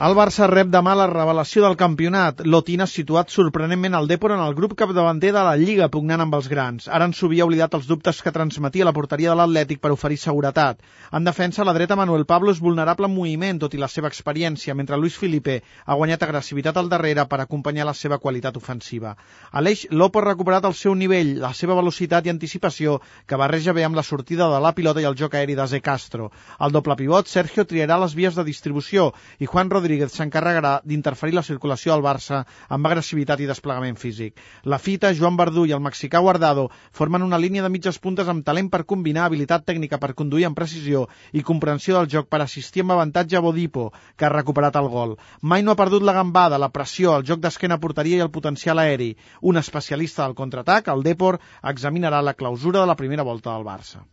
El Barça rep demà la revelació del campionat. L'Otina situat sorprenentment el Depor en el grup capdavanter de la Lliga, pugnant amb els grans. Ara en s'havia oblidat els dubtes que transmetia la porteria de l'Atlètic per oferir seguretat. En defensa, la dreta Manuel Pablo és vulnerable en moviment, tot i la seva experiència, mentre Luis Felipe ha guanyat agressivitat al darrere per acompanyar la seva qualitat ofensiva. Aleix Lopo ha recuperat el seu nivell, la seva velocitat i anticipació, que barreja bé amb la sortida de la pilota i el joc aeri de Ze Castro. El doble pivot, Sergio triarà les vies de distribució i Juan Rodríguez Rodríguez s'encarregarà d'interferir la circulació al Barça amb agressivitat i desplegament físic. La Fita, Joan Verdú i el mexicà Guardado formen una línia de mitges puntes amb talent per combinar habilitat tècnica per conduir amb precisió i comprensió del joc per assistir amb avantatge a Bodipo, que ha recuperat el gol. Mai no ha perdut la gambada, la pressió, el joc d'esquena porteria i el potencial aeri. Un especialista del contraatac, el Depor, examinarà la clausura de la primera volta del Barça.